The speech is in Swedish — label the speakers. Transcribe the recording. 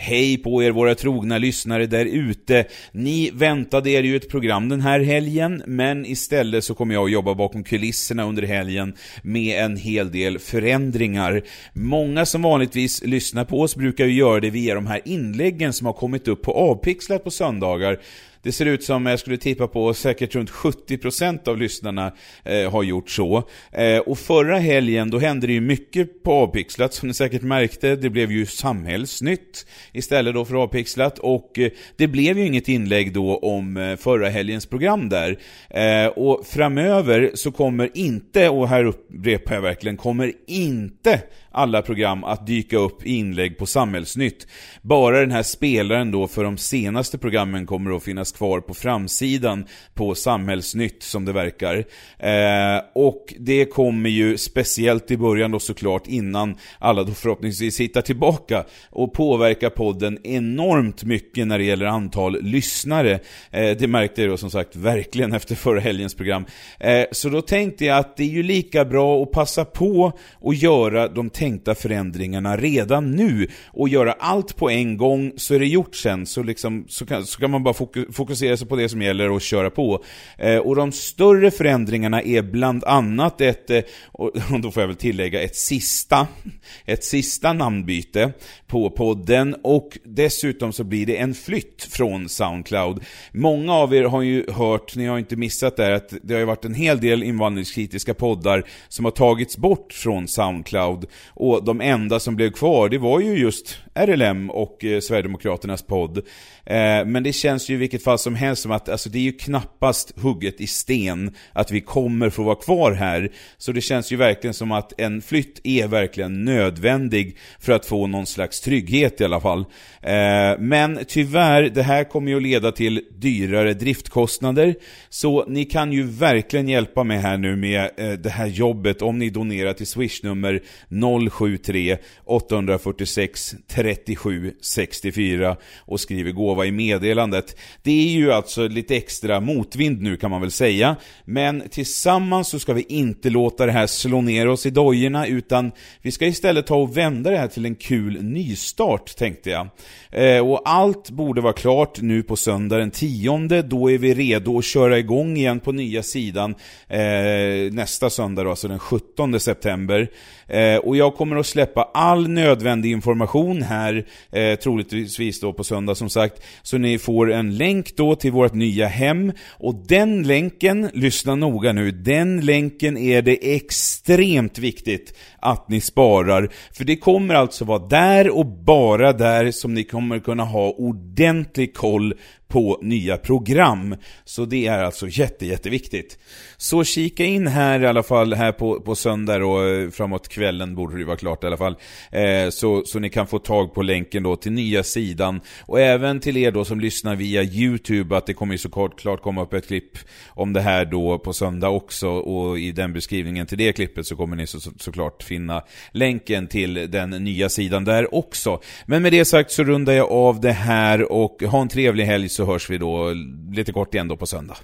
Speaker 1: Hej på er våra trogna lyssnare där ute. Ni väntade er ju ett program den här helgen, men istället så kommer jag att jobba bakom kulisserna under helgen med en hel del förändringar. Många som vanligtvis lyssnar på oss brukar ju göra det via de här inläggen som har kommit upp på Avpixlat på söndagar. Det ser ut som, jag skulle tippa på, säkert runt 70% av lyssnarna eh, har gjort så. Eh, och förra helgen, då hände det ju mycket på Avpixlat, som ni säkert märkte. Det blev ju samhällsnytt istället då för Avpixlat. Och eh, det blev ju inget inlägg då om eh, förra helgens program där. Eh, och framöver så kommer inte, och här upprepar jag verkligen, kommer inte alla program att dyka upp i inlägg på Samhällsnytt. Bara den här spelaren då för de senaste programmen kommer att finnas kvar på framsidan på Samhällsnytt som det verkar. Eh, och det kommer ju speciellt i början då såklart innan alla då förhoppningsvis hittar tillbaka och påverkar podden enormt mycket när det gäller antal lyssnare. Eh, det märkte jag då som sagt verkligen efter förra helgens program. Eh, så då tänkte jag att det är ju lika bra att passa på och göra de tänkta förändringarna redan nu och göra allt på en gång så är det gjort sen. Så, liksom, så, kan, så kan man bara fokusera sig på det som gäller och köra på. Eh, och de större förändringarna är bland annat ett, eh, och då får jag väl tillägga, ett sista, ett sista namnbyte på podden och dessutom så blir det en flytt från Soundcloud. Många av er har ju hört, ni har inte missat det, att det har ju varit en hel del invandringskritiska poddar som har tagits bort från Soundcloud och de enda som blev kvar, det var ju just RLM och eh, Sverigedemokraternas podd. Men det känns ju i vilket fall som helst som att alltså, det är ju knappast hugget i sten att vi kommer få vara kvar här. Så det känns ju verkligen som att en flytt är verkligen nödvändig för att få någon slags trygghet i alla fall. Eh, men tyvärr, det här kommer ju att leda till dyrare driftkostnader. Så ni kan ju verkligen hjälpa mig här nu med eh, det här jobbet om ni donerar till swishnummer 073 846 37 64 och skriver gåva i meddelandet. Det är ju alltså lite extra motvind nu kan man väl säga. Men tillsammans så ska vi inte låta det här slå ner oss i dojorna utan vi ska istället ta och vända det här till en kul nystart tänkte jag. Eh, och allt borde vara klart nu på söndag den 10. Då är vi redo att köra igång igen på nya sidan eh, nästa söndag då, alltså den 17 september. Eh, och jag kommer att släppa all nödvändig information här, eh, troligtvis då på söndag som sagt. Så ni får en länk då till vårt nya hem. Och den länken, lyssna noga nu, den länken är det extremt viktigt att ni sparar. För det kommer alltså vara där och bara där som ni kommer kunna ha ordentlig koll på nya program. Så det är alltså jätte, jätteviktigt. Så kika in här i alla fall, här på, på söndag och eh, framåt kvällen borde det vara klart i alla fall. Eh, så, så ni kan få tag på länken då till nya sidan. Och även till er då som lyssnar via YouTube, att det kommer ju såklart komma upp ett klipp om det här då på söndag också. Och i den beskrivningen till det klippet så kommer ni så, så, såklart finna länken till den nya sidan där också. Men med det sagt så rundar jag av det här och ha en trevlig helg så hörs vi då lite kort igen då på söndag.